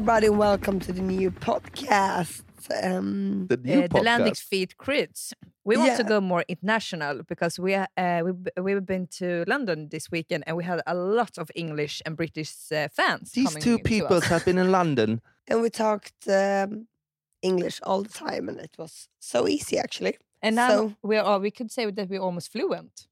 Hey, hey everybody, and welcome to the new podcast. Um, The new Uh, the Landic podcast. Feet Crits. We want to go more international because we uh, we we've been to London this weekend and we had a lot of English and British uh, fans. These two to people have been in London. and we talked um, English all the time, and it was so easy actually. and now so- we are we could say that we're almost fluent.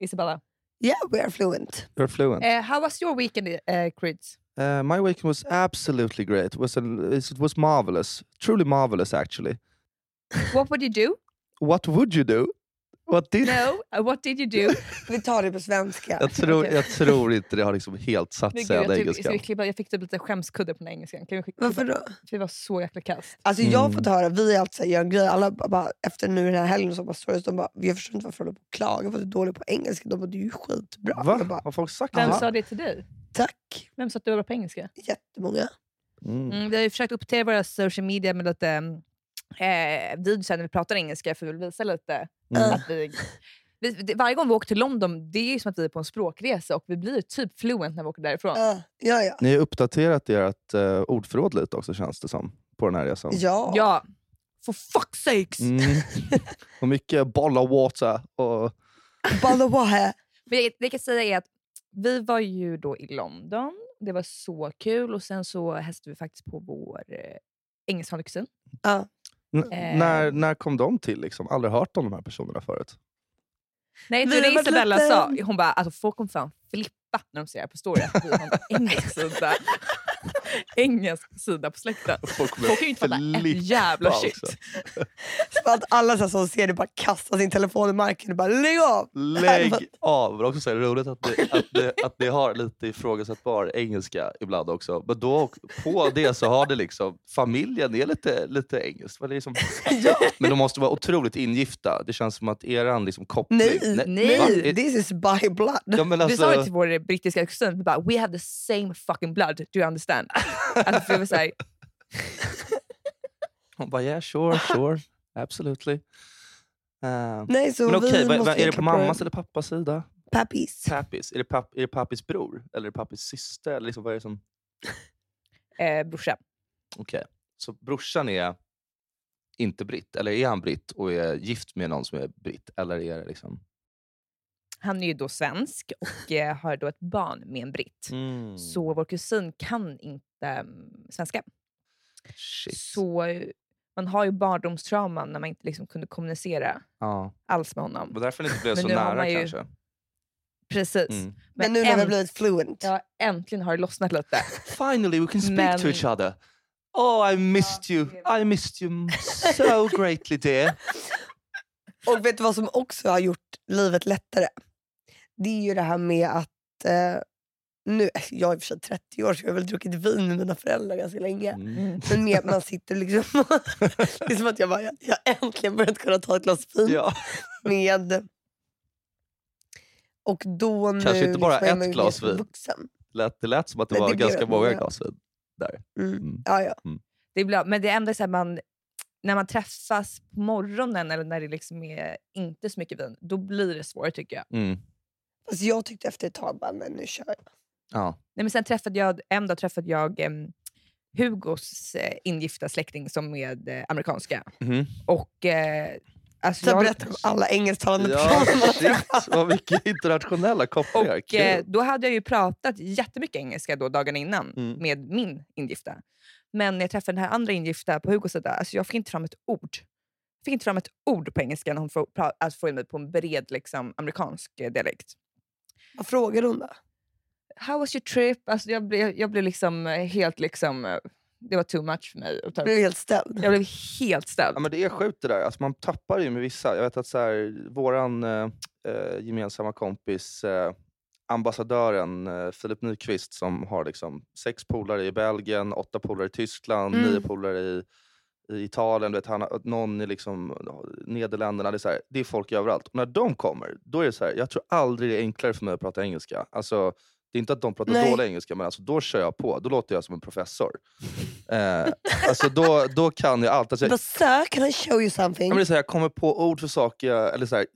Isabella, Yeah, we are fluent. You're fluent. uh, how was your weekend, uh, Crits? Uh, my weekend was absolutely great. It was, an, it was marvelous. Truly marvelous, actually. What would you do? What would you do? What did... No, uh, what did you do? Vi tar det på svenska. Jag tror, jag tror inte det har liksom helt satt sig, jag, typ, ska engelskan. jag fick typ lite skämskudde på den engelskan. Kan vi skicka- Varför då? För det var så jäkla kast. Alltså jag har Mm. fått höra, vi alltid gör en grej, alla bara- efter nu den här helgen så bara stories, de bara, jag förstår inte varför de klagar för att du är dålig på engelska. De bara, du är ju skitbra. Va? Jag bara, Har folk sagt Vem sa det till dig? Tack. Vem sa att du var bra på engelska? Jättemånga. Mm. Mm, vi har ju försökt uppdatera våra social media med lite eh, videos när vi pratar engelska för vi vill visa lite Mm. att vi, vi, Varje gång vi åker till London det är ju som att vi är på en språkresa och vi blir typ fluent när vi åker därifrån. Ja, ja. ja. Ni har uppdaterat ert uh, ordförråd lite också känns det som, på den här resan. ja. Ja, for fuck's sakes! Mm. och mycket boll of water. Och... Balawahe. Men jag, det jag kan säga är att vi var ju då i London, det var så kul och sen så hälsade vi faktiskt på vår eh, engelsktalande kusin. Ja. N- Eh. när, när kom de till? Liksom? Aldrig hört om de här personerna förut. Nej, det har det Isabella lite- sa. Hon bara, alltså folk kommer fan flippa när de ser det här på story. Att vi har en engelsk sida. Engelsk sida på släkten. Folk Folk kan ju inte fatta ett flippa jävla shit. Så att alla så som ser det bara kastar sin telefon i marken och bara lägg av. Lägg av! Det är också så här roligt att det, att, det, att det har lite ifrågasättbar engelska ibland också. Men då på det så har det liksom, familjen är lite, lite engelskt. Men, liksom, men de måste vara otroligt ingifta. Det känns som att eran liksom koppling... Nej, nej. Nej, this is by blood. Ja, men Vi sa det alltså, till vår brittiska kusin, we have the same fucking blood, do you understand? Alltså, för vi var så här, hon bara yeah sure, sure, absolutely. Uh, Nej, så men okej, vad- är det på mammas eller pappas sida? Pappis. Pappis? Är det, papp, är det pappis bror? Eller är det pappis syster? Eller liksom, vad är det som... eh, brorsa. Okej, så brorsan är inte britt? Eller är han britt och är gift med någon som är britt? Eller är det liksom... Han är ju då svensk och eh, har då ett barn med en britt. Mm. Så vår kusin kan inte mm, svenska. Shit. Så eh, man har ju barndomstrauman när man inte liksom kunde kommunicera Ja. alls med Det honom. var därför ni inte blev Men så nu har nära ju- kanske? Precis. Mm. Men nu när vi har änt- blivit fluent. ja, äntligen har det lossnat lite. Finally we can speak to Men- each other. Oh I missed you. I missed you so greatly dear. Och vet du vad som också har gjort livet lättare? Det är ju det här med att eh, nu, jag är i och för sig 30 år så jag har väl druckit vin med mina föräldrar ganska länge. Mm. Mm. Men med att man sitter liksom... det är som att jag bara, jag, jag äntligen börjat kunna ta ett glas vin Ja. med... Och då nu Kanske inte bara liksom ett glas vin. Vuxen. Lät, det lät som att det Nej, var det ganska många glas vin där. Mm. Mm. Ja, ja. Det är bra, men det är ändå så man, när man träffas på morgonen eller när det liksom är inte så mycket vin, då blir det svårare tycker jag. Mm. Fast jag tyckte efter ett tag bara, men nu kör jag. Ja. Nej, men sen träffade jag, en dag träffade jag em, Hugos eh, ingifta släkting som är eh, amerikanska. Mhm. Och eh, alltså Så jag, berättar om alla engelsktalande Ja, personer shit, vad mycket internationella kopplingar. och eh, Kul. då hade jag ju pratat jättemycket engelska då dagen innan Mm. med min ingifta. Men när jag träffade den här andra ingifta på Hugos sida, alltså jag fick inte fram ett ord. Jag fick inte fram ett ord på engelska när hon får, pra- att få in mig på en bred liksom, amerikansk eh, dialekt. Vad frågar hon då? How was your trip? Alltså jag, blev, jag blev liksom eh, helt liksom... eh, Det var too much för mig. blev helt ställd. Jag blev helt ställd. Ja, men det är sjukt det där. Alltså, man tappar ju med vissa. Jag vet att så här, våran eh, eh, gemensamma kompis, eh, ambassadören eh, Filip Nyqvist som har liksom sex polare i Belgien, åtta polare i Tyskland, Mm. nio polare i, i Italien, du vet, han någon i liksom, Nederländerna. Det är, så här, det är folk överallt. Och när de kommer, då är det så här, jag tror aldrig det är enklare för mig att prata engelska. Alltså, det är inte att de pratar Nej. dålig engelska, men alltså, då kör jag på. Då låter jag som en professor. Eh, alltså, då, då kan jag allt. Alltså, But sir, can I show you something? Men det är så här, jag kommer på ord för saker, jag- eller så här,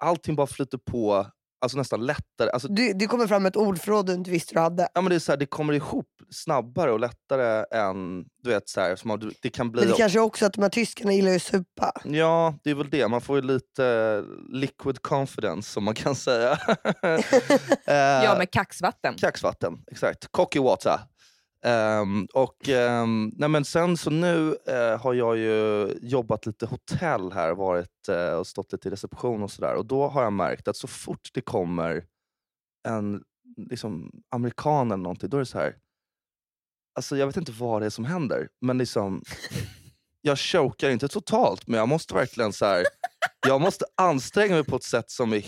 allting bara flyter på, alltså nästan lättare. Alltså, Du, det kommer fram ett ordförråd du inte visste du hade. ja, men det, är så här, det kommer ihop snabbare och lättare än... Du vet, så här, som man, det kan bli... Men det kanske också att de här tyskarna gillar ju att supa. Ja, det är väl det. Man får ju lite liquid confidence som man kan säga. Eh, Ja, med kaxvatten. Kaxvatten, exakt. Cocky water. Um, och um, nej men sen så nu uh, har jag ju jobbat lite hotell här, varit uh, och stått lite i reception och sådär. Och då har jag märkt att så fort det kommer en liksom, amerikan eller någonting, då är det så här. Alltså jag vet inte vad det är som händer, men liksom jag chokar inte totalt, men jag måste verkligen så här. Jag måste anstränga mig på ett sätt som är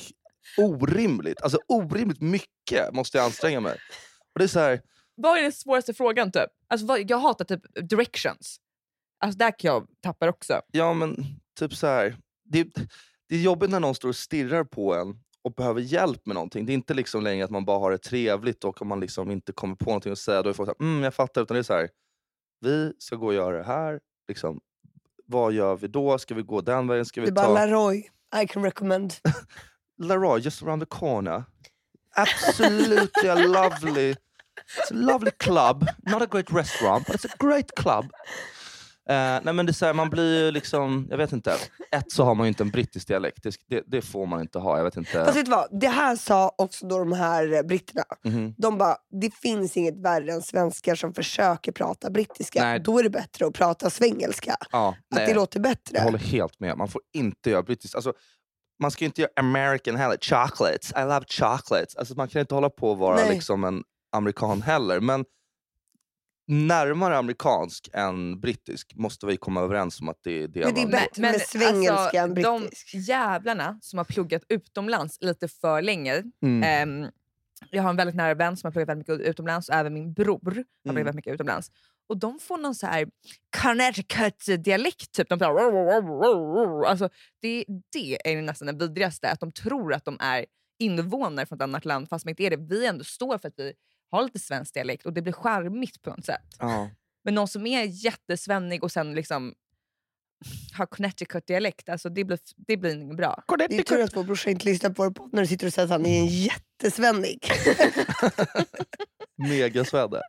orimligt. Alltså orimligt mycket måste jag anstränga mig. Och det är så här, vad är den svåraste frågan? typ? Alltså, vad, jag hatar typ directions. Alltså, där kan jag tappa också. Ja men typ så här. Det, det är jobbigt när någon står och stirrar på en och behöver hjälp med någonting. Det är inte liksom längre att man bara har det trevligt och om man liksom inte kommer på någonting att säga då är folk såhär, mm jag fattar. Utan det är så här. vi ska gå och göra det här. Liksom, vad gör vi då? Ska vi gå den vägen? Ska vi Det är bara ta Laroy, I can recommend. Leroy just around the corner? Absolutely lovely, it's a lovely club. Not a great restaurant, but it's a great club. Eh, nej men det är så här, man blir ju liksom, jag vet inte. Ett så har man ju inte en brittisk dialekt. Det, det, får man inte ha. Jag vet inte. Fast vet du vad? Det här sa också då de här eh, britterna. Mhm. De bara, det finns inget värre än svenskar som försöker prata brittiska. Nej. Då är det bättre att prata svengelska. Ja, Att nej, det låter bättre. jag håller helt med. Man får inte göra brittiskt. Alltså, man ska ju inte göra American heller. Chocolates, I love chocolates. Alltså, man kan inte hålla på och vara Nej. liksom en amerikan heller. Men närmare amerikansk än brittisk måste vi komma överens om att det är det Men det är bättre med svengelska än alltså, de brittisk. jävlarna som har pluggat utomlands lite för länge. Mm. Ehm, jag har en väldigt nära vän som har pluggat väldigt mycket utomlands och även min bror har pluggat Mm. väldigt mycket utomlands. Och de får någon så här Connecticut-dialekt. Typ. De pratar, alltså, det, det är nästan det vidrigaste, att de tror att de är invånare från ett annat land fast de inte är det. Vi ändå står för att vi har lite svensk dialekt och det blir charmigt på något sätt. Ja. Men någon som är jättesvennig och sen liksom har Connecticut-dialekt, alltså det blir, det blir inget bra. Det är tur att vår brorsa inte lyssnar på vår podd när du sitter och säger att han är en jättesvennig. Megasvedde.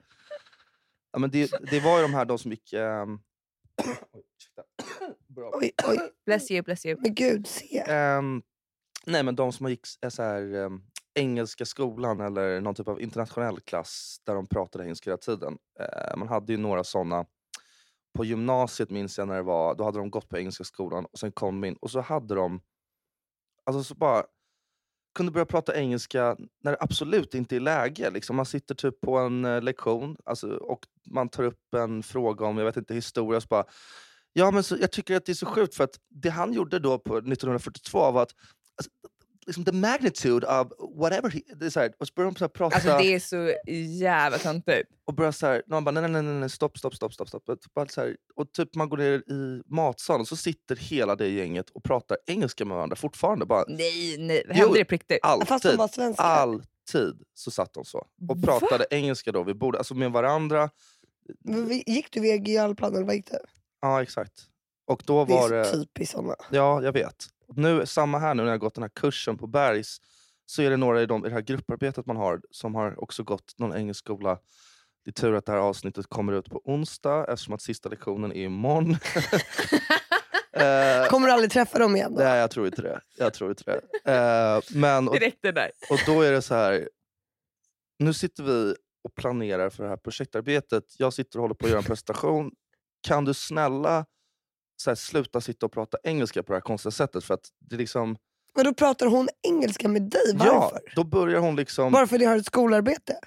Ja, men det, det var ju de här de som gick... oj, ursäkta. Bra. oj, oj. Bless you, bless you. Men gud, se. Ehm, nej, men de som gick så här, ehm, engelska skolan eller någon typ av internationell klass där de pratade engelska hela tiden. Eh, man hade ju några sådana. På gymnasiet minns jag när det var, då hade de gått på engelska skolan och sen kom de in och så hade de, alltså så bara kunde börja prata engelska när det absolut inte är läge. Liksom. Man sitter typ på en eh, lektion alltså, och man tar upp en fråga om jag vet inte, historia. Och så bara, ja, men så, jag tycker att det är så sjukt för att det han gjorde då på 1942 var att alltså, liksom the magnitude of whatever he, det är så här, och så börjar de så här prata Alltså det är så jävla töntigt. och börjar så här, någon bara nej, nej, nej, nej, stopp, stopp, stopp, stopp. stopp. Och Bara så här, och typ man går ner i matsalen och så sitter hela det gänget och pratar engelska med varandra fortfarande. Bara, Nej, nej. Händer det på riktigt? Fast de alltid, var svenskar. alltid så satt de så. Och Va? pratade engelska då vid bordet, alltså med varandra. Men vi- Gick du VG i Alplan eller vad gick det? Ja, exakt. Och då Det var är det... så typiskt såna. Ja, jag vet. Nu, samma här nu när jag har gått den här kursen på Bergs så är det några i, de, i det här grupparbetet man har som har också gått någon engelsk skola. Det är tur att det här avsnittet kommer ut på onsdag eftersom att sista lektionen är imorgon. Eh, Kommer du aldrig träffa dem igen då? nej, jag tror inte det. Jag tror inte det. Eh, men, och, Det räckte där. och då är det så här. Nu sitter vi och planerar för det här projektarbetet. Jag sitter och håller på att göra en presentation. Kan du snälla så här, sluta sitta och prata engelska på det här konstiga sättet? För att det är liksom... Men då pratar hon engelska med dig, Ja, varför? då börjar hon liksom... Bara för att ni har ett skolarbete?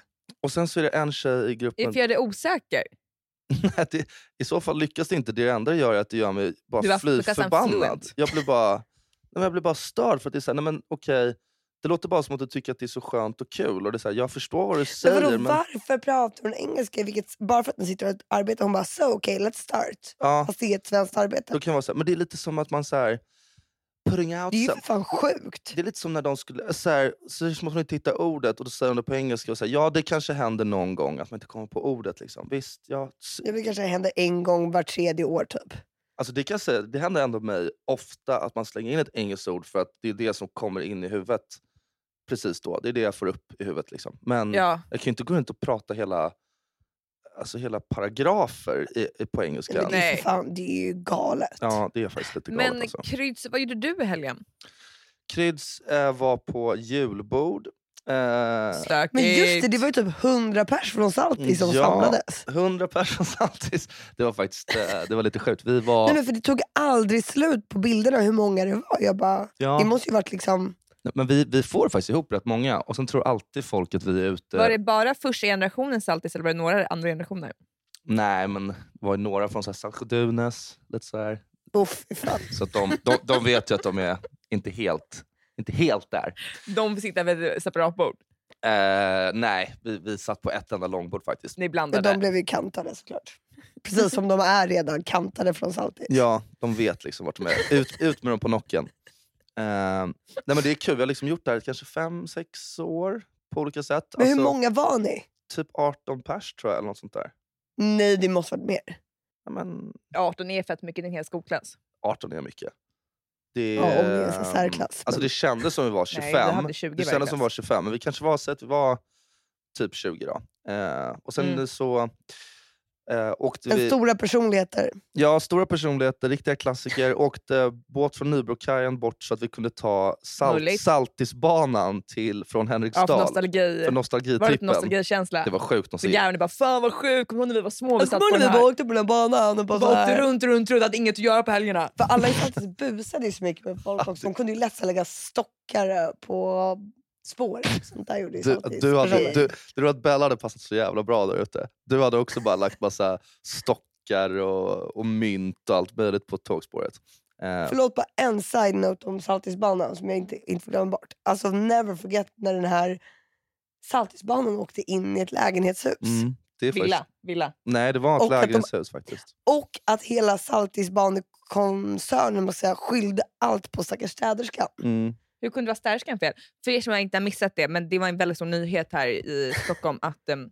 Och sen så är det en tjej i gruppen... För jag är osäker. Nej, det, I så fall lyckas det inte. Det enda det gör är att det gör mig bara fly förbannad. Jag blir bara, nej, jag blir bara störd för att det är så här, nej men okej. Det låter bara som att du tycker att det är så skönt och kul. Och det är så här, jag förstår vad du Men säger vadå, men... varför pratar hon engelska? Vilket, bara för att ni sitter och arbetar? Hon bara, so okay, let's start. Ja, Fast det är ett svenskt arbete. då kan vara så här, men det är lite som att man så här, putting out Det är ju för fan sjukt. Det är lite som när de skulle, så, här, så måste man inte hitta ordet och då säger de det på engelska och säger ja det kanske händer någon gång att man inte kommer på ordet. Liksom. Visst, ja, Det kanske händer en gång var tredje år typ. Alltså det, kan jag säga, det händer ändå mig ofta att man slänger in ett engelskt ord för att det är det som kommer in i huvudet precis då. Det är det jag får upp i huvudet. Liksom. Men Ja. jag kan ju inte gå runt och prata hela... alltså hela paragrafer i, i, på engelska. Men det, är Nej. fan, det är ju galet. Ja, det är faktiskt lite galet. Men alltså. Kryds, vad gjorde du i helgen? Kryds eh, var på julbord. Eh. Men just det, det var ju typ 100 pers från Saltis som Ja. samlades. 100 personer samtidigt. Det var faktiskt eh, det var lite sjukt. Vi var... Nej, men för det tog aldrig slut på bilderna hur många det var. Jag bara, ja, Det måste ju varit liksom... men vi, vi får faktiskt ihop rätt många och sen tror alltid folk att vi är ute... Var det bara första generationen Saltis eller var det några andra generationer? Nej, men det var ju några från så här Saltsjö-Dunes. Lite så här. Oh. Så att de, de, de vet ju att de är inte helt, inte helt där. De sitter vid ett separat bord. Eh, nej, vi, vi satt på ett enda långbord faktiskt. Ni Men blandade. de blev ju kantade såklart. Precis som de är redan kantade från Saltis. Ja, de vet liksom vart de är. Ut, ut med dem på nocken. Eh, nej, men det är kul, vi har liksom gjort det här kanske fem, sex år på olika sätt. Men hur Alltså, många var ni? Typ 18 pers tror jag, eller något sånt där. Nej, det måste varit mer. Ja, men 18 är fett mycket i en hel skolklass. 18 är mycket. Det, Ja, om ni är en ehm, särklass, Alltså men- det kändes som vi var 25. Nej, hade 20 i det kändes som vi var 25, men vi kanske var så att vi var typ 20 då. Eh, och sen Mm. så eh, åkte Men vi... stora personligheter. Ja, stora personligheter, riktiga klassiker. Åkte båt från Nybrokajen bort så att vi kunde ta salt, Möjligt. Saltisbanan till, från Ja, Henriksdal. för nostalgi. för Var det nostalgitrippen. nostalgikänsla? Det var sjukt se. jävlarna bara “Fan vad sjukt, kommer du ihåg när vi var små och vi satt på kommer den bara här?” åkte på den banan och bara Vi bara åkte runt, runt, runt, hade inget att göra på helgerna. För alla i Saltis busade ju så mycket med folk också. De kunde ju lätt lägga stockar på spåret. Sånt där gjorde Du, du, hade, du, du att Bella hade passat så jävla bra där ute. Du hade också bara lagt massa stockar och, och mynt och allt möjligt på tågspåret. Eh, Förlåt, bara en side-note om Saltisbanan som jag inte, inte får glömma bort. Alltså never forget när den här Saltisbanan åkte in i ett lägenhetshus. mm, det är faktiskt, Villa, villa. nej, det var ett Och att de- lägenhetshus faktiskt. Och att hela Saltisbanekoncernen måste säga, skyllde allt på stackars städerskan. Mm. Hur kunde det vara städerskan fel? För er som inte har missat det, men det var en väldigt stor nyhet här i Stockholm att um,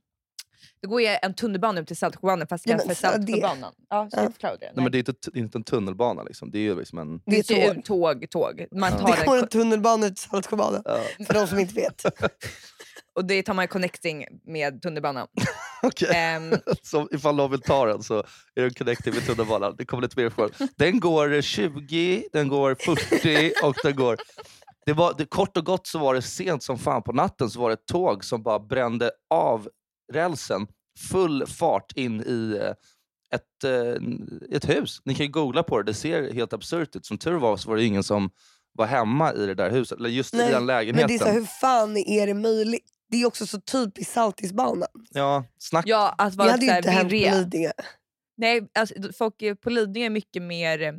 det går ju en tunnelbana upp till Saltsjöbanan fast det Ja, kallas för Saltsjöbanan. Ja, så Ja. jag förklarade det. Nej, men det är inte, det är inte en tunnelbana, liksom. det är ju liksom en... Det är tåg. tåg, tåg. Man Ja. tar Det går den, en tunnelbana till Saltsjöbaden. Ja, För de som inte vet. och det tar man connecting med tunnelbanan. okej. Ehm, Så ifall någon vill ta den så är det en connecting med tunnelbanan. Det kommer lite mer från. Den går 20, den går 40 och den går... Det var, det, kort och gott så var det sent som fan på natten så var det ett tåg som bara brände av rälsen full fart in i eh, ett, eh, ett hus. Ni kan ju googla på det, det ser helt absurt ut. Som tur var så var det ingen som var hemma i det där huset, eller just i Nej, den Men lägenheten. det är så, här, hur fan är det möjligt? Det är också så typiskt Saltisbanan. ja, snack. ja, att Det vara hade ju inte hänt på. Lidingö. Nej, alltså, folk är- på Lidingö är mycket mer, eh,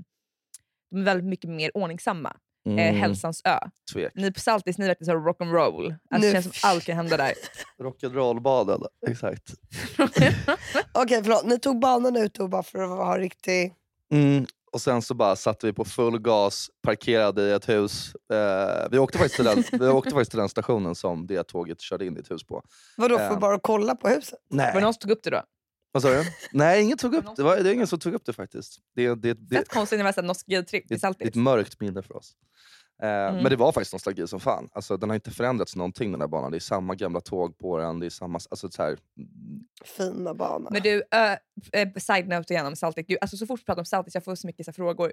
de är väldigt mycket mer ordningsamma. Eh, Mm, Hälsans ö. tvek. Ni på Saltis, ni är verkligen så rock'n'roll. Alltså, det känns som allt kan hända där. Rock'n'roll-baden, exakt. Okej förlåt, ni tog banan ut då bara för att ha riktig... Mm. Och sen så bara satte vi på full gas, parkerade i ett hus. Eh, vi, åkte faktiskt till den, vi åkte faktiskt till den stationen som det tåget körde in i ett hus på. Vadå för att bara kolla på huset? Nej. Var det någon som tog upp det då? Vad sa du? Nej, ingen tog upp det. Var, det är ingen som tog upp det faktiskt. Det, det, det, Fett konstigt när var såhär nostalgitripp det, i det är ett Saltis. mörkt minne för oss. Eh, Mm. Men det var faktiskt nostalgi som fan. Alltså, den har inte förändrats någonting den här banan. Det är samma gamla tåg på den. Det är samma, alltså, så här, Fina banan. Men du, ö, eh, side note igen om Saltis. Gud, alltså, så fort vi pratar om Saltis, jag får så mycket så här, frågor.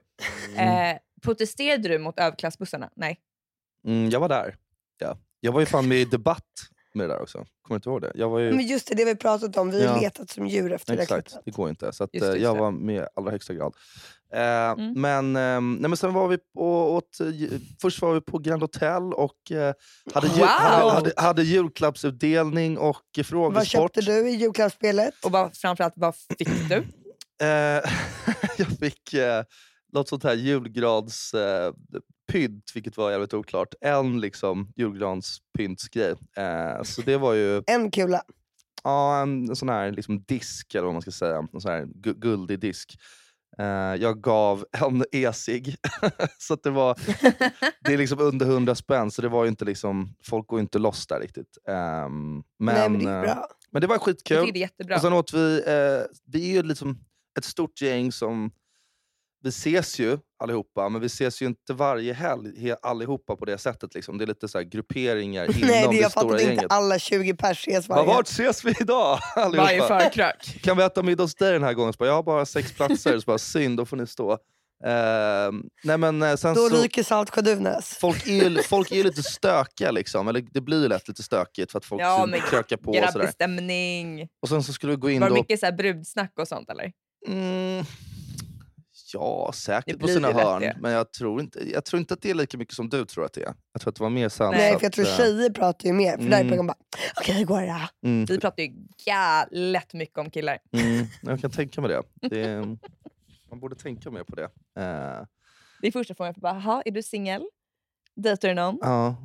Mm. Eh, protesterade du mot överklassbussarna? Nej. mm, jag var där. Ja. Jag var ju fan med i debatt med det där också. Kommer du inte ihåg det? Jag var ju... Men just det, det vi pratat om. Vi har Ja. letat som djur efter det Exakt, det går inte. Så att, Just eh, just jag det. var med i allra högsta grad. Eh, Mm. men, ehm, nej, men sen var vi på, åt, eh, först var vi på Grand Hotel och eh, hade, jul, Wow! hade, hade, hade julklappsutdelning och eh, Vad frågesport. köpte du i julklappsspelet? Och vad, framförallt, vad fick du? Eh, jag fick eh, något sånt här julgrads eh, pynt, vilket var jävligt oklart. En liksom julgranspyntsgrej. Eh, så det var ju En kula. Ja, en, en sån här liksom disk, eller vad man ska säga. En sån här gu- guldig disk. Eh, jag gav en e-cigg. så det var det är liksom under 100 spänn, så det var ju inte liksom, folk går ju inte loss där riktigt. Ehm, men, Nej men det är eh, bra. men det var skitkul. det är jättebra. Och sen åt vi, eh, vi är ju liksom ett stort gäng som vi ses ju allihopa, men vi ses ju inte varje helg he- allihopa på det sättet. Liksom. Det är lite så här grupperingar inom Nej, det, det jag stora fattar inte gänget. alla 20 pers ses varje vart ses vi idag allihopa? Varje förkrök. Kan vi äta middag hos dig den här gången? Så bara, jag har bara sex platser, så bara, synd, då får ni stå. Ehm, nej men eh, sen Då så, ryker Saltsjö-Duvnäs. folk, är ju, folk är ju lite stökiga, liksom. eller det blir ju lätt lite stökigt för att folk Ja, men krökar på. Grabbig stämning. och sen så skulle vi gå in Var det då... mycket så här brudsnack och sånt eller? Mm, ja, säkert på sina hörn. det. Men jag tror, inte, jag tror inte att det är lika mycket som du tror att det är. Jag tror att det var mer sansat. Nej, för jag tror eh, tjejer pratar ju mer. För där är Mm. de bara, okej hur går det mm, Vi pratar ju galet mycket om killar. mm, jag kan tänka mig det. det är, man borde tänka mer på det. Eh, Det är första frågan. Bara, "Jaha, är du singel? Dejtar du någon? Ja,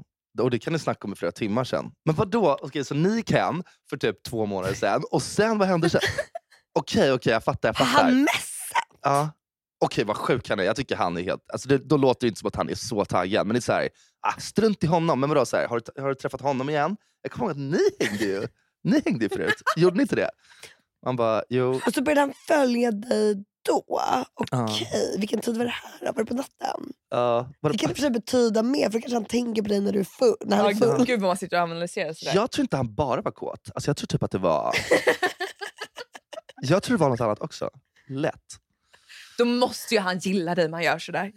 och det kan ni snacka om i flera timmar sen. Men vad då? Okej, så ni hem för typ två månader sen och sen vad hände sen? Okej, okej, jag fattar. Jag Har fattar. han messat? Ja. Okej, vad sjuk han är. Jag tycker han är helt... Alltså det, då låter det inte som att han är så taggad. Men det är så här, ah, strunt i honom. Men vadå, så här, har, du, har du träffat honom igen? Jag kommer ihåg att ni hängde ju. Ni hängde ju förut. Gjorde ni inte det? Man bara, jo. Och så började han följa dig då. Okej, vilken tid var det här? Var det på natten? Uh, var Det kan i det, betyda mer, för kanske han tänker på dig när du är full. När han är full. gud vad man sitter och analyserar sådär. jag tror inte han bara var kåt. Alltså jag tror typ att det var... jag tror det var något annat också. Lätt. Då måste ju han gilla dig man gör sådär.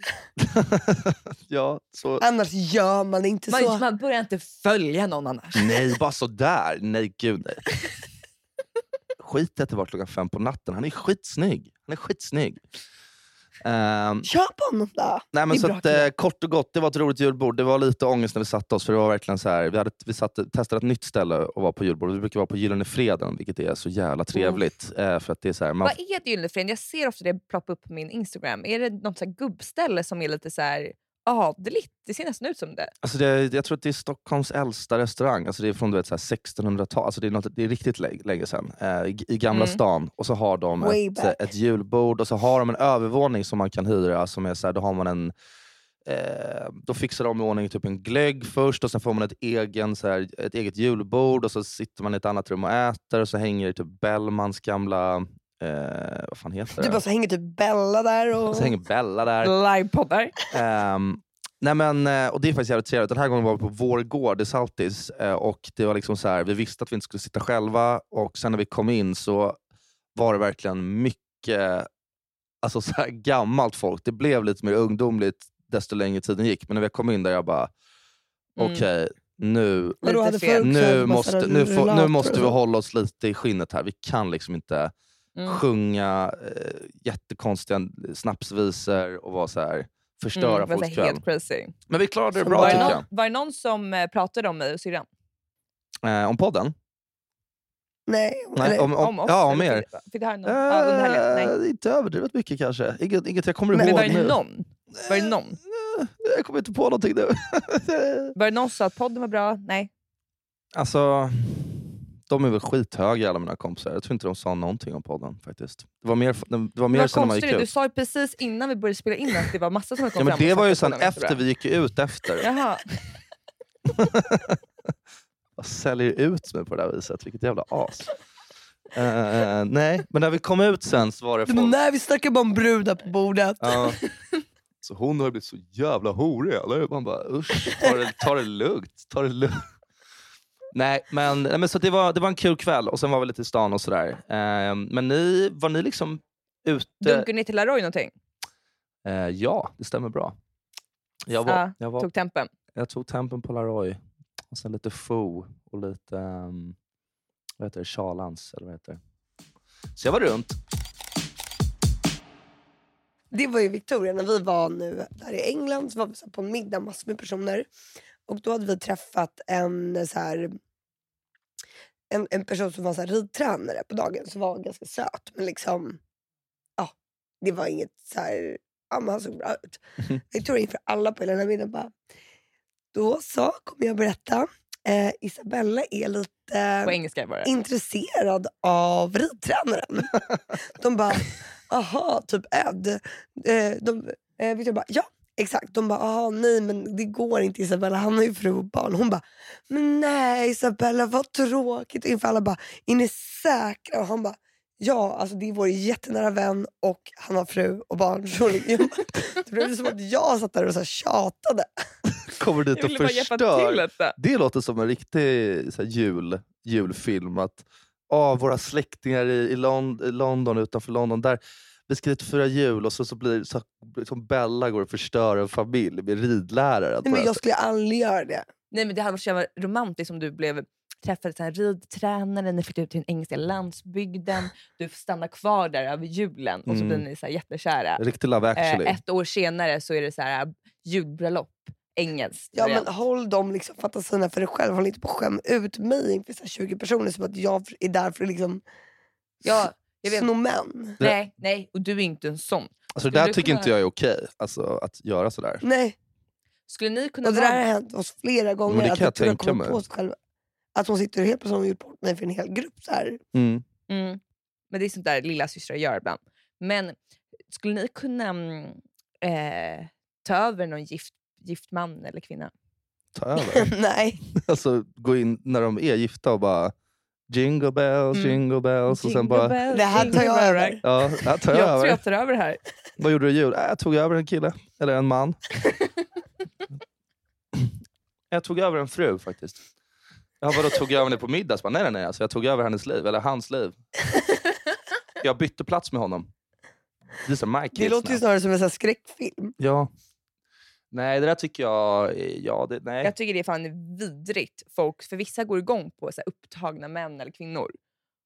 ja, så... Annars gör man inte så. Man, man börjar inte följa någon annars. Nej, bara sådär. Nej, gud nej. Skit i att det var klockan fem på natten. Han är skitsnygg. Han är skitsnygg. Kör på honom då. nej, men så att, eh, kort och gott, det var ett roligt julbord. Det var lite ångest när vi satte oss. För det var verkligen så här, vi hade, vi satte, testade ett nytt ställe och var på julbord. Vi brukar vara på Gyllene Freden, vilket är så jävla trevligt. Eh, för att det är så här, man, Vad är ett Gyllene Freden? Jag ser ofta det ploppa upp på min Instagram. Är det något så här gubbställe som är lite så här adligt? Det ser nästan ut som det. Alltså det, jag tror att det är Stockholms äldsta restaurang. Alltså det är från du vet, så här 1600-tal. Alltså det, är något, det är riktigt länge, länge sedan. Eh, i, I Gamla Mm. stan. Och så har de Way ett, back. ett julbord och så har de en övervåning som man kan hyra. Som är så här, då har man en Eh, då fixar de i ordning typ en glögg först och sen får man ett, egen, så här, ett eget julbord och så sitter man i ett annat rum och äter och så hänger det typ Bellmans gamla... Eh, vad fan heter Du det? bara så hänger typ Bella där. Och... Så hänger Bella där. Livepoddar. Nej men, och det är faktiskt jävligt trevligt. Den här gången var vi på vår gård i Saltis. eh, och det var liksom så här, vi visste att vi inte skulle sitta själva. Och sen när vi kom in så var det verkligen mycket alltså så här, gammalt folk. Det blev lite mer ungdomligt desto längre tiden gick. Men när vi kom in där jag bara, Mm. okej nu, så nu, bara måste, nu, får, nu måste vi hålla oss lite i skinnet här. Vi kan liksom inte Mm. sjunga eh, jättekonstiga snapsvisor och vara så här, förstöra Mm, det folks så här kväll. helt crazy. Men vi klarade det Som bra Var det, tycker någon, jag. var det någon som eh, pratade om mig och syrran? Eh, om podden? Nej, Nej, eller, om, om, oss? ja, om er. Fick, fick du höra någon? under helgen? Nej. Eh, inte överdrivet mycket kanske. Inget, inget jag kommer Men ihåg Men var det nu. någon? Var det någon? Eh, Jag kommer inte på någonting nu. Var det någon som sa att podden var bra? Nej. alltså, de är väl skithöga alla mina kompisar. Jag tror inte de sa någonting om podden faktiskt. Det var mer, det var mer sen när man gick konstigt, du ut. sa ju precis innan vi började spela in att det var massa som hade Ja, kommit men fram det var ju sen efter, vi gick ut efter. Jaha. Jag säljer ut mig på det där viset, vilket jävla as. Eh, nej, men när vi kom ut sen så var det folk... nej vi snackar bara om brudar på bordet. Ja. Så hon har blivit så jävla horig eller? Man bara usch, ta det, ta det lugnt. Ta det lugnt. Nej, men, nej, men så det, var, det var en kul kväll och sen var vi lite i stan och sådär. Eh, men ni, var ni liksom ute? Dunkade ni till Laroy någonting? Eh, ja, det stämmer bra. Jag, var, Ja, jag, var, Tog tempen? jag tog tempen på Laroy och sen lite fo och lite um, vad heter det, Charlans. Eller vad heter det. Så jag var runt. Det var ju Victoria när vi var nu där i England så var vi så på en middag massor med personer. Och då hade vi träffat en så här en, en person som var så här ridtränare på dagen som var ganska söt. Men liksom, ja, det var inget så här, ja men han såg bra ut. Mhm. Victoria inför alla på hela den här middagen bara, då så kommer jag berätta. Eh, Isabella är lite engelska intresserad av ridtränaren. de bara, aha, typ Ed. Eh, de, eh, Victoria bara, ja exakt. De bara, aha, nej men det går inte Isabella, han har ju fru och barn. Hon bara, men nej Isabella vad tråkigt. Inför alla bara, är ni säkra? Och han bara, Ja, alltså det är vår jättenära vän och han har fru och barn. Så det blev som att jag satt där och så här tjatade. Kommer dit Jag och förstör. Det låter som en riktig så här, jul, julfilm. Att ah, våra släktingar i, i, Lond- i London, utanför London, där vi ska dit fira jul och så, så blir så, som Bella går och förstör en familj med ridlärare. Nej, men jag skulle aldrig göra det. Nej, men det hade varit så jävla romantiskt om du blev träffade så här ridtränare, ni flyttade ut till den engelska landsbygden, du får stanna kvar där över julen och så Mm. blir ni så här jättekära. Riktig Love actually. Eh, ett år senare så är det så här julbröllop, engelskt. Ja, men håll de liksom fantasierna för dig själv. Håll inte på att skämma ut mig inför så här 20 personer som att jag är där för att liksom ja, jag vet. sno män. Nej, nej, och du är inte en sån. alltså, det där tycker kunna- inte jag är okej, alltså, att göra sådär. Nej. Skulle ni kunna Och det där har hänt oss flera gånger. Men det att kan jag Victoria tänka mig. på sig själv. Att hon sitter och helt plötsligt hon gjort bort mig för en hel grupp. Så här. Mm. Mm. Men det är sånt där lilla systrar gör ibland. Men skulle ni kunna eh, ta över någon gift, gift man eller kvinna? Ta över. Nej. alltså, gå in när de är gifta och bara jingle bells, Mm. jingle bells. Och sen bara, bells, Det här tar jag över. ja, jag tar Jag över. tror jag tar över det här. Vad gjorde du i jul? Äh, jag tog över en kille. Eller en man. jag tog över en fru faktiskt. Jag vadå, tog jag över henne på middag? Så bara, nej, nej, nej. Alltså, jag tog över hennes liv. Eller hans liv. Jag bytte plats med honom. These are my kids Det låter ju snarare som en så här skräckfilm. Ja. Nej, det där tycker jag... är- Ja, det, nej. Jag tycker det är fan vidrigt. Folk, för vissa går igång på så här, upptagna män eller kvinnor.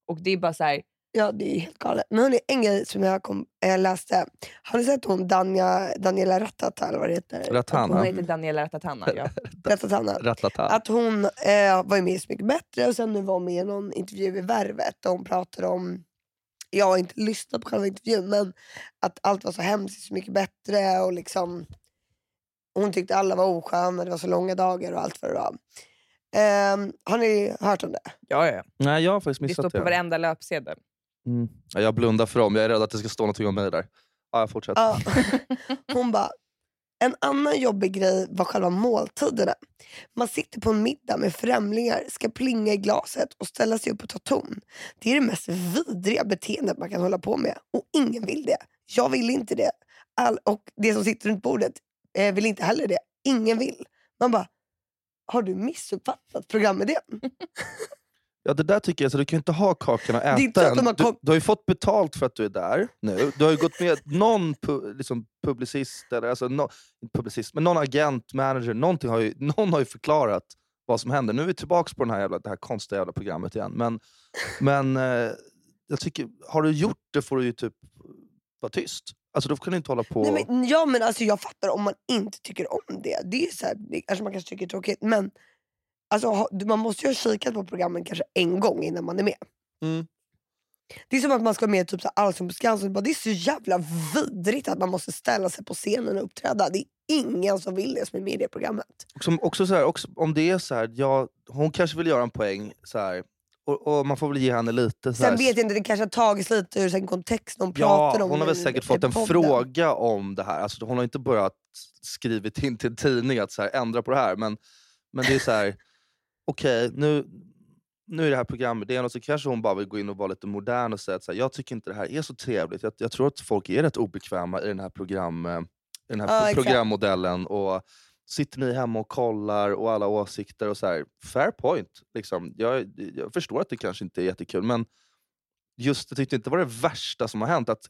Och det är bara så här, Ja, det är helt galet. Men hörni, en grej som jag kom, äh, läste. Har ni sett hon Danja, Daniela Ratata eller vad det heter? Ratana. hon heter Daniela Ratatana. Ja. Rattatana. Rattata. Att hon eh, var ju med i Så mycket bättre och sen nu var med i någon intervju i Värvet och hon pratade om, jag har inte lyssnat på själva intervjun, men att allt var så hemskt Så mycket bättre och liksom hon tyckte alla var osköna, det var så långa dagar och allt vad det var. Ehm, har ni hört om det? Ja, ja. Nej, jag har faktiskt Det missat står det. på varenda löpsedel. Mm. Ja, jag blundar för dem. Jag är rädd att det ska stå någonting om mig där. Ja, jag fortsätter. Ja. Hon bara, en annan jobbig grej var själva måltiderna. Man sitter på en middag med främlingar, ska plinga i glaset och ställa sig upp och ta ton. Det är det mest vidriga beteendet man kan hålla på med och ingen vill det. Jag vill inte det. All, och det som sitter runt bordet eh, vill inte heller det. Ingen vill. Man bara, har du missuppfattat programidén? Ja, det där tycker jag, så du kan ju inte ha kakan och är inte äta den. de har Du, du har ju fått betalt för att du är där nu. Du har ju gått med någon pu, liksom publicist, eller alltså, no, publicist, men någon agent, manager, någonting har ju, någon har ju förklarat vad som händer. Nu är vi tillbaka på den här jävla, det här konstiga jävla programmet igen. Men, men eh, jag tycker, har du gjort det får du ju typ vara tyst. Alltså då kan du inte hålla på... Nej, men, ja men alltså jag fattar om man inte tycker om det. Det är så här, alltså man kanske tycker det är tråkigt men alltså, man måste ju ha kikat på programmen kanske en gång innan man är med. Mm. Det är som att man ska med typ så Allsång på Skansen. Bara, Det är så jävla vidrigt att man måste ställa sig på scenen och uppträda. Det är ingen som vill det som är med i det programmet. Som också så här, också, om det är så här, ja, hon kanske vill göra en poäng, så här, och, och man får väl ge henne lite... Så Sen vet jag inte, det kanske har tagits lite ur sin kontext de Ja, pratar om hon har väl säkert fått en podden. fråga om det här. Alltså, hon har inte börjat skrivit in till en tidning att så här, ändra på det här. Men, men det är så här, okej nu, nu är det här programidén och så kanske hon bara vill gå in och vara lite modern och säga att så här, jag tycker inte det här är så trevligt. Jag, jag tror att folk är rätt obekväma i den här, program, eh, i den här Ja, programmodellen. Och sitter ni hemma och kollar och alla åsikter och så här, fair point. Liksom. Jag, jag förstår att det kanske inte är jättekul men just jag tyckte inte det var det värsta som har hänt. Att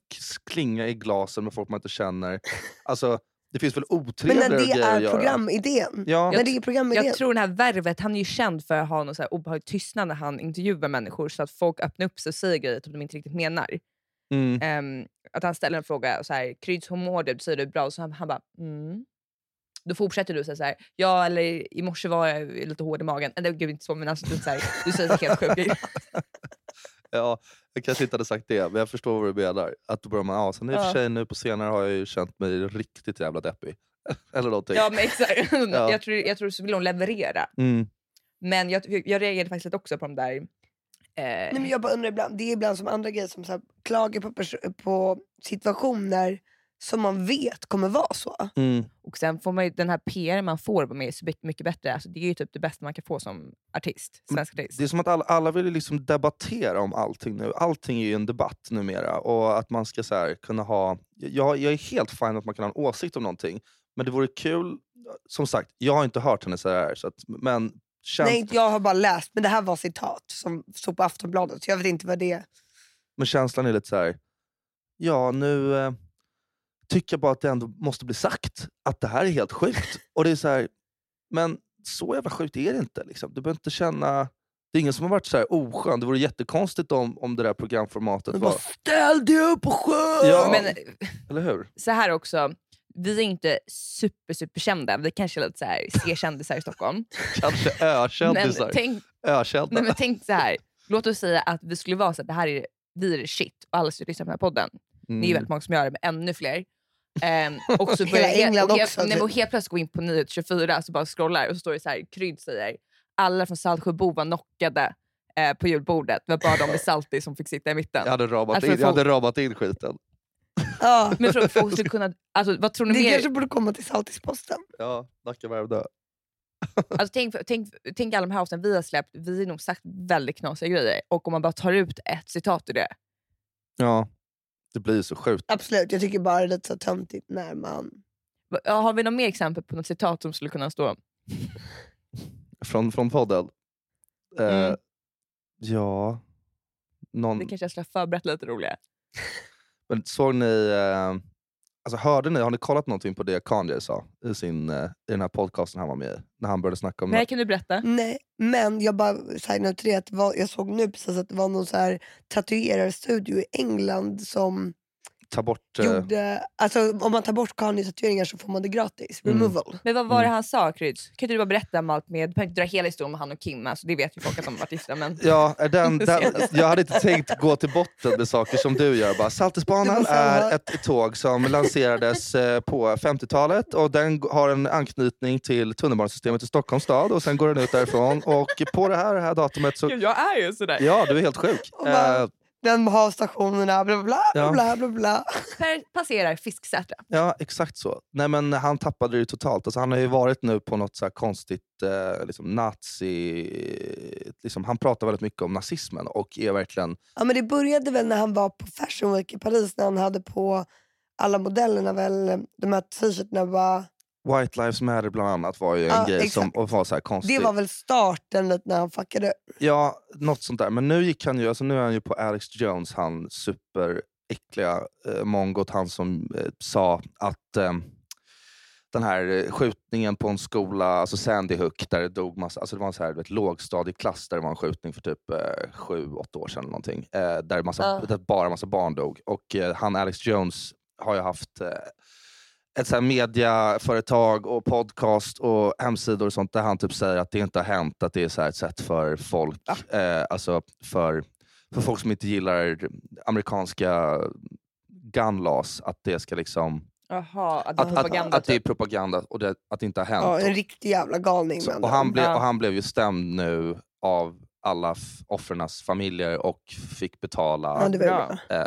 klinga i glasen med folk man inte känner. Alltså, det finns väl Men otrevligare när det grejer att är göra. programidén. Ja, När det är programidén. Jag tror den här Värvet, han är ju känd för att ha någon så här obehaglig tystnad när han intervjuar människor så att folk öppnar upp sig och säger grejer som de inte riktigt menar. mm. Ehm, att han ställer en fråga och så här, Kryds, hur mår du? Du säger det är bra. Och så han, han bara mm. Då fortsätter du säga så här, ja eller i morse var jag lite hård i magen. Eller gud inte så men alltså, du, så här, du säger så helt sjuka grejer. ja, jag kanske inte hade sagt det, men jag förstår vad du menar. Att då börjar man, ja, sen i och för sig nu på senare har jag ju känt mig riktigt jävla deppig. Eller någonting. Ja men exakt. Ja. jag, tror, jag tror så vill hon leverera. Mm. Men jag, jag reagerade faktiskt också på de där... Eh, Nej, men jag bara undrar ibland, det är ibland som andra grejer som så här, klagar på, på situationer som man vet kommer vara så. Mm. Och sen får man ju, den här PR man får med är så mycket- mycket bättre. Alltså, det är ju typ det bästa man kan få som artist. Svensk artist. Det är som att alla, alla vill liksom debattera om allting nu. Allting är ju en debatt numera. Och att man ska så här, kunna ha... Jag, jag är helt fine att man kan ha en åsikt om någonting. Men det vore kul... Som sagt, jag har inte hört henne säga det här. Så att, men käns- Nej, jag har bara läst, men det här var citat som stod på Aftonbladet. Så jag vet inte vad det är. Men känslan är lite så här. Ja, nu eh, tycker jag bara att det ändå måste bli sagt att det här är helt sjukt. Och det är så här, men så jävla sjukt är det inte. Liksom. Du behöver inte känna... Det är ingen som har varit så här oskön. Det vore jättekonstigt om, om det där programformatet Men var... bara, Ställ dig upp och sjung! Ja. Men Eller hur? så här också, vi är inte super, super kända. Vi kanske är lite så här, C-kändisar i Stockholm. Kanske ökändisar. tänk, Ökända. nej, men tänk så här. låt oss säga att vi skulle vara så att det här är, vi är shit och alla skulle lyssna på den här podden. Det är ju Mm. väldigt många som gör det, men ännu fler. Ehm, och så Hela börjar England och helt, också, nej, typ. och helt plötsligt gå in på Nyhet 24 så bara scrollar och så står det så här, Krydd säger alla från Saltsjöbo var knockade eh, på julbordet. Det var bara de med Salti som fick sitta i mitten. Jag hade ramat Alltså, in, jag hade ramat in skiten. Ja. Men jag tror att folk skulle kunna... Alltså, vad tror ni Det mer? kanske borde komma till Saltisposten. Ja, Nacka värmdö. Alltså, tänk, tänk, tänk alla de här avsnitten vi har släppt, vi har nog sagt väldigt knasiga grejer. Och om man bara tar ut ett citat ur det. Ja, det blir så sjukt. Absolut, jag tycker bara det är lite så töntigt när man... Ja, Har vi något mer exempel på något citat som skulle kunna stå? Från, från podden. Eh, Mm. Ja... Någon... Det kanske jag skulle ha förberett lite roliga. Men såg ni, eh, alltså hörde ni, har ni kollat någonting på det Kanye sa i, sin, eh, i den här podcasten han var med i? När han började snacka om Nej, kan du berätta? Nej, men jag bara signar till det att jag såg nu precis att det var någon så här tatuerarstudio i England som ta bort... Eh, gjorde... Alltså om man tar bort Kanye-tatueringar så får man det gratis. Mm. Removal. Men vad var det han sa, Kryds? Kan inte du bara berätta om allt med... Du behöver inte dra hela historien om han och Kim, alltså, det vet ju folk att de har varit gifta. Men... Ja, den, den, jag hade inte tänkt gå till botten med saker som du gör. Bara, Saltisbanan var är ett tåg som lanserades eh, på 50-talet och den har en anknytning till tunnelbanesystemet i Stockholms stad och sen går den ut därifrån. Och på det här, det här datumet så... Gud, jag är ju sådär. Ja, du är helt sjuk. Bara- Den har stationerna, bla bla bla. Ja. bla, bla, bla. Per passerar Fisksätra. Ja, exakt så. Nej, men han tappade det ju totalt. Alltså, han har ju varit nu på något så här konstigt eh, liksom nazi... Liksom, han pratar väldigt mycket om nazismen och är verkligen... Ja, men det började väl när han var på Fashion Week i Paris när han hade på alla modellerna väl, de här t-shirtarna var, White Lives Matter bland annat var ju en Ja, grej som exakt. och var så här konstig. det var väl starten när han fuckade Ja, något sånt där. Men nu gick han ju, alltså nu är han ju på Alex Jones, han superäckliga eh, mongot, han som eh, sa att eh, den här eh, skjutningen på en skola, alltså Sandy Hook, där det dog massa, alltså det var en så här, vet, lågstadieklass där det var en skjutning för typ eh, sju, åtta år sedan eller någonting. Eh, där, massa, Ja. där bara massa barn dog. Och eh, han Alex Jones har ju haft eh, ett så här mediaföretag och podcast och hemsidor och sånt där han typ säger att det inte har hänt, att det är så här ett sätt för folk, eh, alltså för, för folk som inte gillar amerikanska gun laws, att det ska liksom Jaha, att det att, är propaganda. att, att det är typ. propaganda och det, att det inte har hänt. Ja, en riktig jävla galning. Så, och, han blev, Ja. och han blev ju stämd nu av alla offrens familjer och fick betala ja, eh,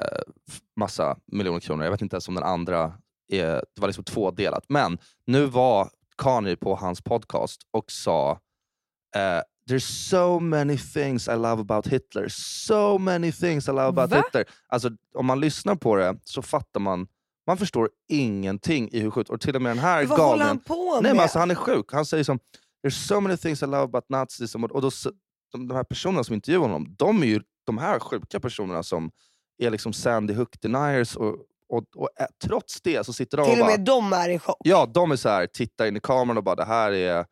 massa miljoner kronor. Jag vet inte ens om den andra det var liksom tvådelat. Men nu var Kanye på hans podcast och sa eh, There's so many things I love about Hitler. So many things I love about Va? Hitler. Alltså, om man lyssnar på det så fattar man, man förstår ingenting i hur sjukt. Och till och med den här Vad håller galningen, han på Nej med? men alltså han är sjuk. Han säger som There's so many things I love about Nazism. Och då, de, de här personerna som intervjuar honom, de är ju de här sjuka personerna som är liksom Sandy Hook deniers. Och, och, och ä, trots det så sitter de Till och och bara... med de är i chock. Ja, de är så här, tittar in i kameran och bara det här är,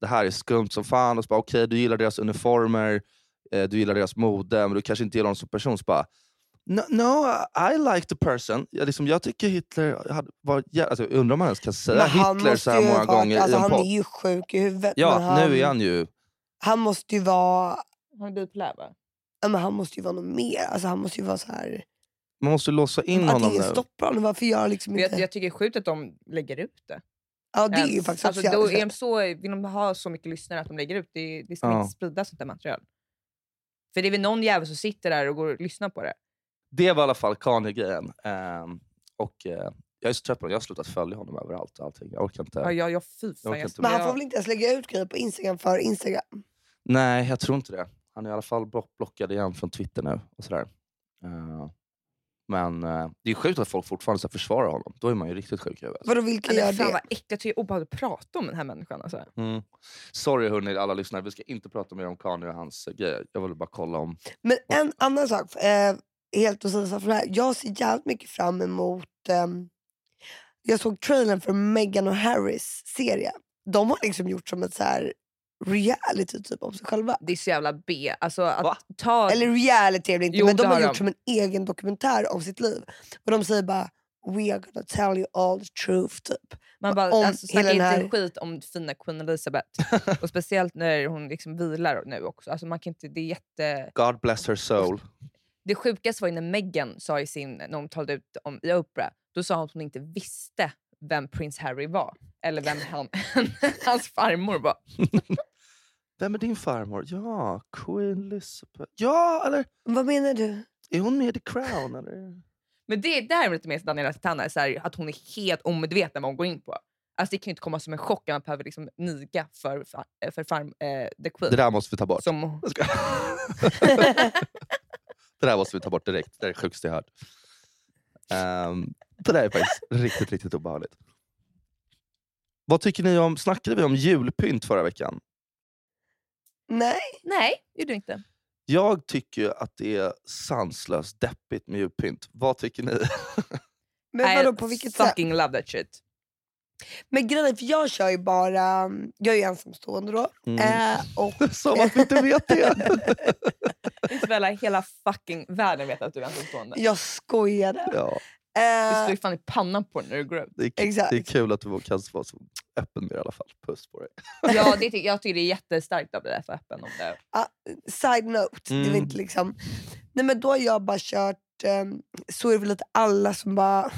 det här är skumt som fan. Och så bara okej, du gillar deras uniformer, eh, du gillar deras mode, men du kanske inte gillar dem som person. Så bara, no, no I like the person. Jag, liksom, jag tycker Hitler hade varit... jä- Alltså, undrar om man ens kan säga Hitler så här många ha- gånger alltså, i en Han podd. är ju sjuk i huvudet. Ja, men han, nu är han ju... han måste ju vara Han är bipolär va? ja, men han måste ju vara något mer. Alltså, han måste ju vara så här. Man måste låsa in Att honom ingen nu. stoppar honom. Varför gör liksom inte... Jag, jag tycker det är sjukt att de lägger ut det. ja, det är ju faktiskt alltså, då är de så, Vill de ha så mycket lyssnare att de lägger ut det, det ska Ja. inte spridas sånt där material. För det är väl någon jävel som sitter där och går och lyssnar på det. Det var i alla fall Kanye-grejen. Ehm, och, eh, Jag är så trött på honom. Jag har slutat följa honom överallt. Allting. Jag orkar inte. Ja, jag, jag, fy fan, orkar jag, inte Men han får väl inte ens lägga ut grejer på Instagram för Instagram? Nej, jag tror inte det. Han är i alla fall block- blockad igen från Twitter nu. Och sådär. Eh, men eh, det är sjukt att folk fortfarande så här försvarar honom. Då är man ju riktigt sjuk i huvudet. Vadå vilka gör men fan det? vad äckligt, jag tycker det är obehagligt att prata om den här människan. Alltså. Mm. Sorry hörni alla lyssnare, vi ska inte prata mer om Kanye och hans eh, grejer. Jag ville bara kolla om... Men en annan sak, eh, helt och sidan från det här. Jag ser jävligt mycket fram emot... ehm, jag såg trailern för Meghan och Harrys serie. De har liksom gjort som ett så här reality typ om sig själva. Det är så jävla B. Alltså, att Va? ta... Eller reality är det inte, Jo, men de har gjort de. som en egen dokumentär om sitt liv. Och de säger bara We are gonna tell you all the truth typ. Man bara, om alltså, snacka inte här- skit om fina Queen Elizabeth. och speciellt när hon liksom vilar nu också. Alltså, man kan inte, det, är jätte... God bless her soul. det sjukaste var ju när Meghan sa i sin, när hon talade ut om, i Oprah, då sa hon att hon inte visste vem prins Harry var. Eller vem han, hans farmor var. Vem är din farmor? Ja, Queen Elizabeth. Ja, eller Vad menar du? är hon med i The Crown? Eller? Men det där är lite mer Daniela Titana, så här, att hon är helt omedveten vad hon går in på. Alltså det kan ju inte komma som en chock att man behöver liksom niga för, fa- för farm, eh, the Queen. Det där måste vi ta bort. Som, det där måste vi ta bort direkt. Det är det sjukaste jag hört. Ehm, det där är faktiskt riktigt, riktigt obehagligt. Vad tycker ni om, snackade vi om julpynt förra veckan? Nej. nej, gjorde du inte. Jag tycker att det är sanslöst deppigt med julpynt. Vad tycker ni? Men I vadå på vilket sätt? fucking love that shit. Men grejen är, för jag kör ju bara, jag är ju ensamstående då. Mm. Eh, och Som att vi inte vet det. Isabella, hela fucking världen vet att du är ensamstående. jag skojade. ja, Du Eh, slår ju fan i pannan på den när du går ut. det, är, Exakt. det är kul att du kan vara så öppen med det i alla fall. Puss på dig. Ja, det, ty- jag tycker det är jättestarkt av dig att vara öppen om det. side note, det Mm. inte liksom... Nej men då har jag bara kört, ehm, så är det väl lite alla som bara,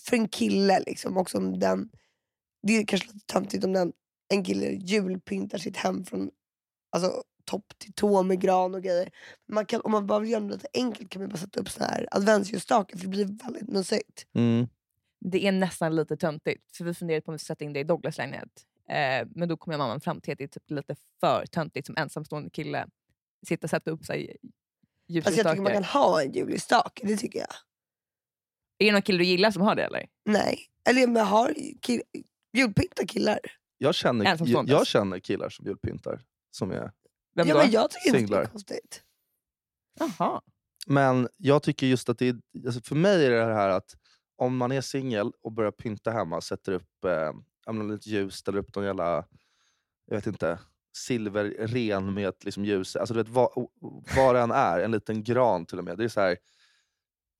för en kille liksom, också om den, det är kanske lite töntigt om den, en kille julpyntar sitt hem från alltså, topp till tå med gran och grejer. Man kan, om man bara vill göra det lite enkelt kan man bara sätta upp såna här adventsljusstakar för det blir väldigt mysigt. Mm. Det är nästan lite töntigt. För vi funderade på om vi ska sätta in det i Douglas lägenhet. Eh, men då kom jag mamman fram till att det är typ lite för töntigt som ensamstående kille. Sitta och sätta upp sig Alltså jag tycker man kan ha en julljusstake, det tycker jag. Är det någon kille du gillar som har det eller? Nej. Eller jag har kill, julpynta killar. Jag, känner, jag, jag känner killar som julpyntar. Som är Vem Ja, då? men jag tycker inte det Singlar. är konstigt. Jaha. Men jag tycker just att det är, alltså för mig är det det här att om man är singel och börjar pynta hemma, sätter upp eh, lite ljus, ställer upp någon jävla, jag vet inte, silverren med ett liksom ljus. Alltså du vet vad, vad det än är, en liten gran till och med. Det är så här,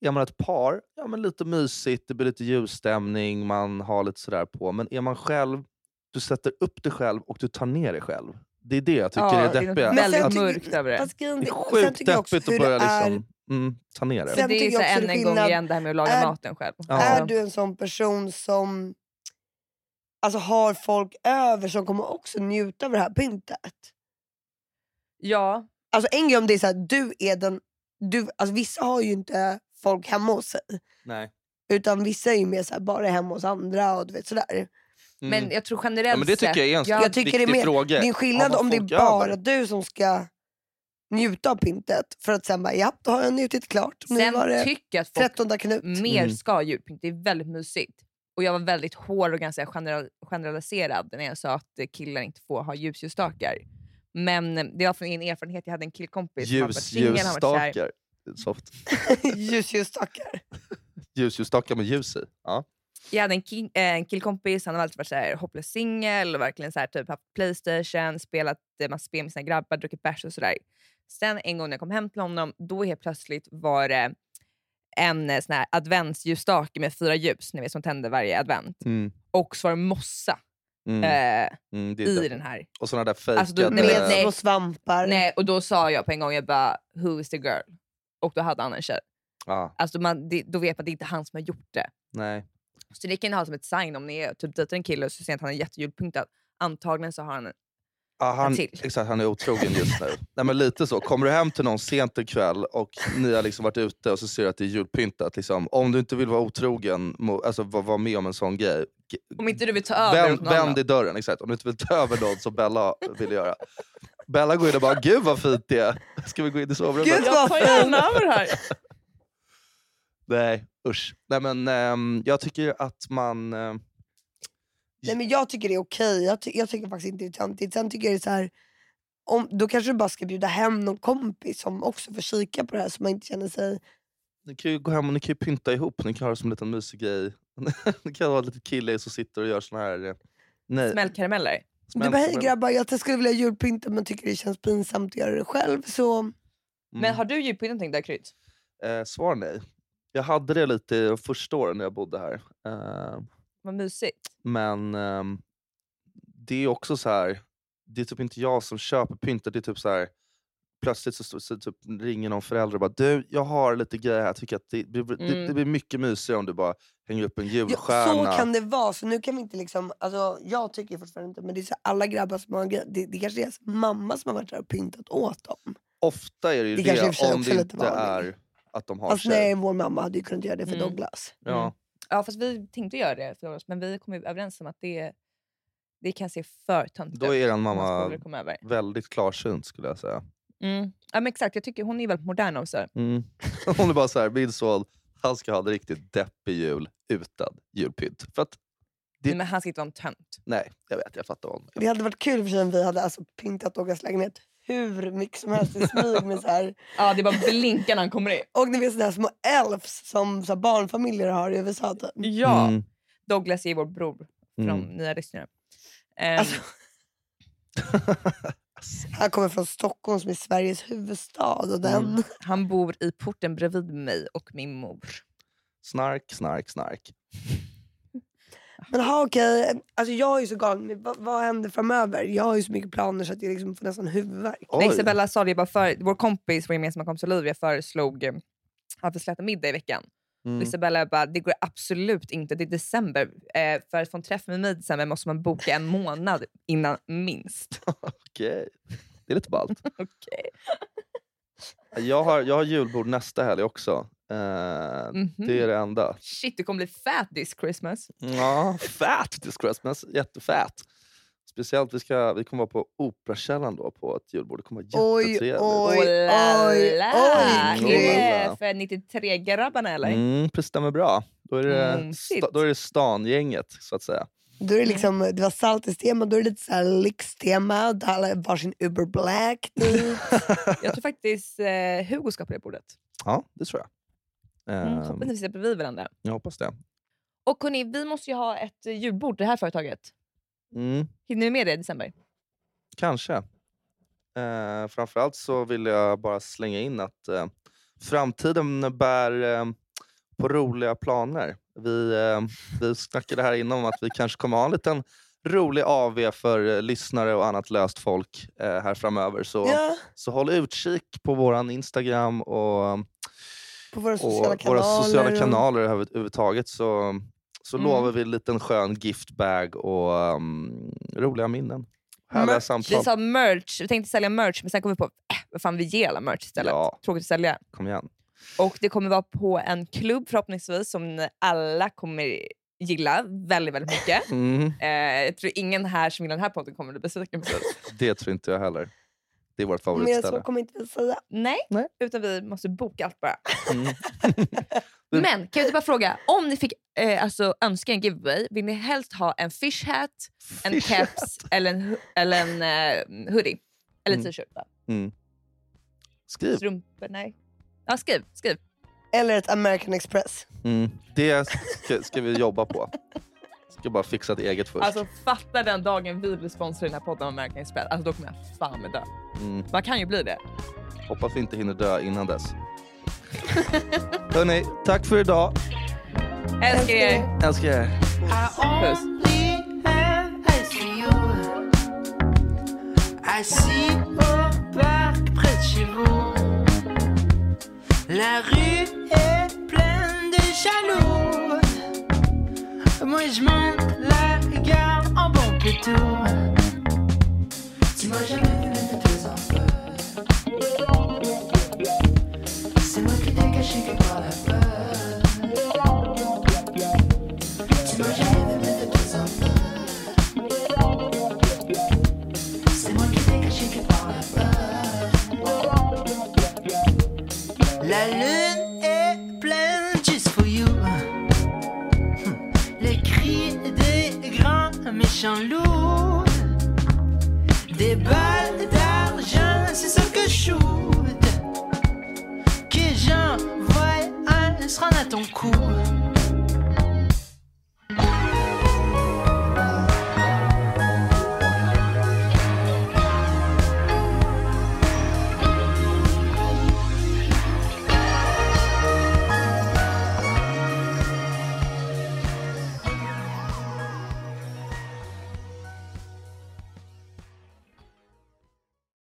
är man ett par, ja men lite mysigt, det blir lite ljusstämning, man har lite sådär på. Men är man själv, du sätter upp dig själv och du tar ner dig själv. Det är det jag tycker Ja, är det är deppiga. väldigt att, mörkt över det. Fast det är sjukt deppigt att börja är- liksom, mm, ta ner det. Sen det är så än en gång igen det här med att laga Är- maten själv. Ja. Är du en sån person som alltså, har folk över som kommer också njuta av det här pyntet? Ja, Alltså en grej om det är så här, du är den, du, alltså, vissa har ju inte folk hemma hos sig. Nej. Utan vissa är ju mer så här, bara hemma hos andra och du vet sådär. Mm. men jag tror generellt ja, men det tycker jag är en sett- Jag tycker det är mer- fråga. Det är en skillnad om det är folk bara du som ska njuta av pyntet. För att sen bara, ja då har jag njutit klart. Nu Sen var det tycker jag att folk 13 Knut. mer Mm. ska julpynt. Det är väldigt mysigt. Och jag var väldigt hård och ganska general, generaliserad när jag sa att eh, killar inte får ha ljusljusstakar. Men eh, det var från egen erfarenhet. Jag hade en killkompis som hade varit Ljus, singel, han var kär. ljusstakar. Soft. Ljusljusstakar. Ljus, ljusstakar med ljus i. Ja. Jag hade en, ki- eh, en killkompis, han har alltid varit så här, hopplös singel och verkligen så här, typ haft Playstation, spelat eh, massa spel med sina grabbar, druckit bärs och sådär. Sen en gång när jag kom hem till honom, då helt plötsligt var det en eh, sån här adventsljusstake med fyra ljus, ni vet som tänder varje advent. Mm. Och så var det mossa Mm. eh, Mm, det i det. den här. Och såna där fejkade... Alltså, då- Nej, nej. små svampar. Nej, och då sa jag på en gång, jag bara, who is the girl? Och då hade han en tjej. Ja, Alltså man, det, då vet man att det inte är han som har gjort det. nej. Så det kan ni ha som ett sign om ni är, typ dejtar en kille och så ser att han är jättejulpyntad. Antagligen så har han Ja, han, till. exakt, han är otrogen just nu. Nej, men lite så. Kommer du hem till någon sent en kväll och ni har liksom varit ute och så ser du att det är julpyntat. Liksom, om du inte vill vara otrogen, alltså vara med om en sån grej. Om inte du vill ta över Vänd, någon vänd i dörren, exakt. Om du inte vill ta över någon som Bella vill göra. Bella går in och bara, gud vad fint det är. Ska vi gå in i sovrummet? Gud, Jag tar gärna över här. Nej, usch. Nej, men, ehm, jag tycker att man... ehm, Nej, men jag tycker det är okej. Jag, ty- jag tycker faktiskt inte det är töntigt. Sen tycker jag det är så här, om, då kanske du bara ska bjuda hem någon kompis som också får kika på det här så man inte känner sig... Ni kan ju gå hem och ni kan ju pynta ihop. Ni kan ha det som en liten mysig grej. Ni kan ha en liten kille som sitter och gör såna här... eh, Nej, Smällkarameller. Du bara, hej grabbar, jag skulle vilja julpynta men tycker det känns pinsamt att göra det själv. Så Mm. Men har du julpynt någonting där Krydd? Eh, svar nej. Jag hade det lite de första åren när jag bodde här. Eh, Vad mysigt. men ehm, det är också så här. Det är typ inte jag som köper pyntet. Det är typ så här. Plötsligt så, så, typ ringer någon förälder och bara du, jag har lite grejer här. Jag tycker att det, blir- det, Mm. det blir mycket mysigare om du bara hänger upp en ja, julstjärna. så kan det vara. Så nu kan vi inte liksom, alltså, jag tycker fortfarande inte, men det är så här, alla grabbar som har det, det kanske är deras mamma som har varit där och pyntat åt dem. Ofta är det ju Det det, för om det inte är att de har Alltså, tjej. nej, vår mamma hade ju kunnat göra det för Mm. Douglas. Ja. Mm. Ja fast vi tänkte göra det för oss men vi kom ju överens om att det, det kan se för töntigt Då är er mamma väldigt klarsynt skulle jag säga. Mm. Ja men exakt, jag tycker hon är väldigt modern också. Mm. Hon är bara så här, min son han ska ha en riktigt deppig jul utan julpynt. För att, Det- Nej, men han ska inte vara en tönt. nej, jag vet, jag fattar vad hon Det hade varit kul för sig om vi hade alltså pyntat Douglas lägenhet hur mycket som helst i smyg med så här. Ja det bara blinkar när han kommer in. Och ni vet sådana små elfs som så här, barnfamiljer har i USA. Typ. Ja, Mm. Douglas är vår bror från Mm. Nya lyssnare. Ehm, Alltså, han kommer från Stockholm som är Sveriges huvudstad. Och den, Mm. Han bor i porten bredvid mig och min mor. Snark, snark, snark. Men ha, okej, alltså, jag är ju så galen. Vad, vad händer framöver? Jag har ju så mycket planer så att jag liksom får nästan huvudvärk. Nej. Isabella sa det bara för, vår kompis, vår gemensamma kompis Olivia föreslog eh, att vi skulle äta middag i veckan. Mm. Isabella bara, det går absolut inte, det är december. Eh, för att få en träff med mig i december måste man boka en månad innan minst. Okej, det är lite ballt. Okej. Jag har, jag har julbord nästa helg också. Eh, Mhm. Det är det enda. Shit, du kommer bli fat this Christmas. Ja, fat this Christmas. Jättefat. Speciellt, vi, ska, vi kommer vara på Operakällaren då på ett julbord. Det kommer vara Oj, jättetrevligt. oj. Oj, oj, Det är kul. för 93-grabbarna eller? Mm, det stämmer bra. Då är det, Mm, då är det stangänget så att säga. Då är det, liksom, det var saltis-tema, då är det lite så här lyxtema. Där alla har varsin Uber Black. Jag tror faktiskt eh, Hugo ska på det bordet. Ja, det tror jag. Mm, Ehm, hoppas ni sitter bredvid varandra. jag hoppas det. Och hörni, vi måste ju ha ett eh, julbord, det här företaget. Mm, Hinner vi med det i december? kanske. Eh, framförallt så vill jag bara slänga in att eh, framtiden bär eh, på roliga planer. Vi, eh, vi snackade här innan om att vi kanske kommer ha en liten rolig AV för eh, lyssnare och annat löst folk eh, här framöver. Så, ja, så håll utkik på våran Instagram och på våra och sociala kanaler. våra sociala och- kanaler över- överhuvudtaget så, så Mm. lovar vi en liten skön giftbag och um, roliga minnen. Härliga samtal. Vi sa merch, vi tänkte sälja merch men sen kom vi på äh, vad fan vi ger alla merch istället. Ja. Tråkigt att sälja. Kom igen. Och det kommer vara på en klubb förhoppningsvis som alla kommer gilla väldigt, väldigt mycket. Mm, Eh, jag tror ingen här som gillar den här podden kommer bli besviken på det tror inte jag heller. Det är vårt Mer så favoritställe. kommer inte vi säga. Nej, Nej. utan vi måste boka allt bara. Mm. Men kan jag inte bara fråga, om ni fick eh, alltså, önska en giveaway, vill ni helst ha en fish hat, en Fish caps eller en, eller en eh, hoodie? Eller Mm. t-shirt? Mm. Skriv. Strumpor? Nej. Ja, skriv. skriv. Eller ett American Express. Mm. Det ska, ska vi jobba på. Ska bara fixa ett eget först. Alltså fatta den dagen vi blir sponsrade i den här podden av American Express. Alltså då kommer jag fan med dö. Mm. Man kan ju bli det. Hoppas vi inte hinner dö innan dess. Hörni, tack för idag. Älskar er. Älskar er. Puss. only La rue est pleine de jaloux. Moi je monte la gare en bon pétour. Tu m'as jamais vu mettre tes enfants. C'est moi qui t'ai caché que par la peur. Des balles d'argent, c'est ça que je shoot. Que j'envoie un à ton cou.